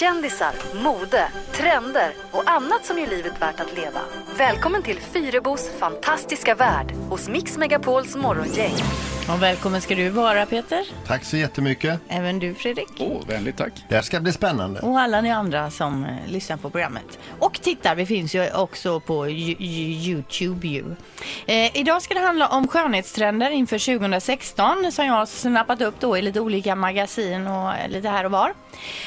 kändisar, mode, trender och annat som gör livet värt att leva. Välkommen till Fyrebos fantastiska värld hos Mix Megapols morgongäng. Och välkommen ska du vara Peter. Tack så jättemycket. Även du Fredrik. Åh, oh, vänligt tack. Det här ska bli spännande. Och alla ni andra som eh, lyssnar på programmet. Och tittar, vi finns ju också på Ju- Ju- Youtube ju. Eh, idag ska det handla om skönhetstrender inför 2016 som jag har snappat upp då i lite olika magasin och eh, lite här och var.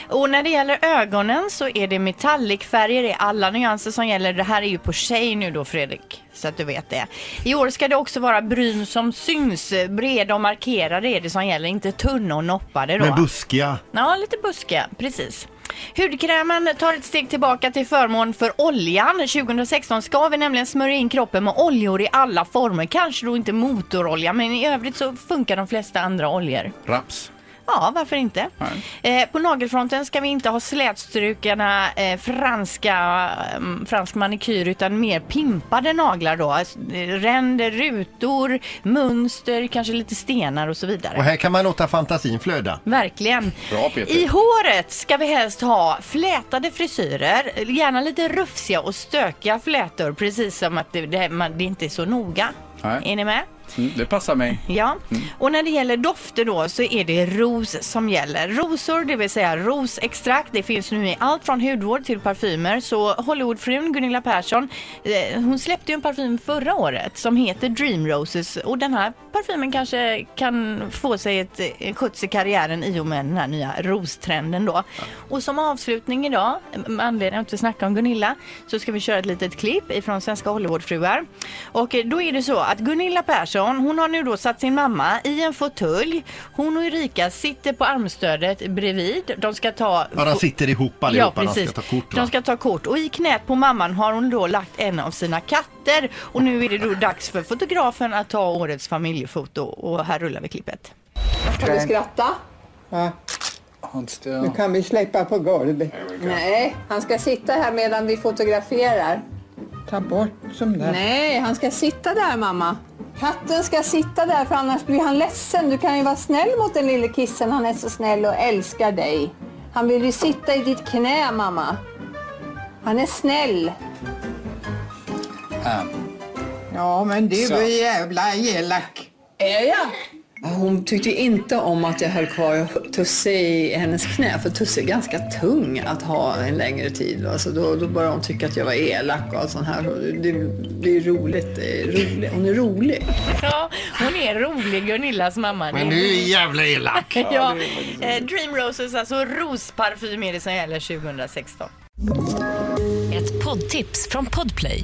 Och när det gäller ögonen så är det metallicfärger i alla nyanser som gäller. Det här är ju på tjej nu då Fredrik, så att du vet det. I år ska det också vara bryn som syns, breda och markerade är det som gäller, inte tunna och noppade då. Med buskiga. Ja, lite buskiga, precis. Hudkrämen tar ett steg tillbaka till förmån för oljan. 2016 ska vi nämligen smörja in kroppen med oljor i alla former. Kanske då inte motorolja, men i övrigt så funkar de flesta andra oljor. Raps. Ja, varför inte? Eh, på nagelfronten ska vi inte ha slätstrukna eh, franska, eh, fransk manikyr utan mer pimpade naglar då. Alltså, Ränder, rutor, mönster, kanske lite stenar och så vidare. Och här kan man låta fantasin flöda. Verkligen. Bra, Peter. I håret ska vi helst ha flätade frisyrer, gärna lite rufsiga och stökiga flätor, precis som att det, det, man, det inte är så noga. Nej. Är ni med? Mm, det passar mig. Ja, och när det gäller dofter då så är det ros som gäller. Rosor, det vill säga rosextrakt, det finns nu i allt från hudvård till parfymer. Så Hollywoodfrun Gunilla Persson, eh, hon släppte ju en parfym förra året som heter Dream Roses och den här parfymen kanske kan få sig ett, en skjuts i karriären i och med den här nya rostrenden då. Och som avslutning idag, med anledning att vi snackar om Gunilla, så ska vi köra ett litet klipp ifrån Svenska Hollywoodfruar. Och eh, då är det så att Gunilla Persson, hon har nu då satt sin mamma i en fåtölj. Hon och Erika sitter på armstödet bredvid. De ska ta... Ja, de sitter ihop allihopa. Ja, de precis. ska ta kort. De ska ta kort. Och i knät på mamman har hon då lagt en av sina katter. Och nu är det då dags för fotografen att ta årets familjefoto. Och här rullar vi klippet. Kan du skratta? Ja, nu kan vi släppa på golvet. Nej, han ska sitta här medan vi fotograferar. Ta bort som där. Nej, han ska sitta där mamma. Katten ska sitta där för annars blir han ledsen. Du kan ju vara snäll mot den lille kissen. Han är så snäll och älskar dig. Han vill ju sitta i ditt knä mamma. Han är snäll. Ähm, Ja, men du Så. är jävla elak. Är jag? Hon tyckte inte om att jag höll kvar Tusse i hennes knä, för Tusse är ganska tung att ha en längre tid. Alltså då, då började hon tycka att jag var elak och allt sånt här. Det, det är roligt, det är roligt. Hon är rolig. Ja, hon är rolig Gunillas mamma. Men du är jävla elak. ja, eh, Dream Roses, alltså rosparfym är det som gäller 2016. Ett poddtips från Podplay.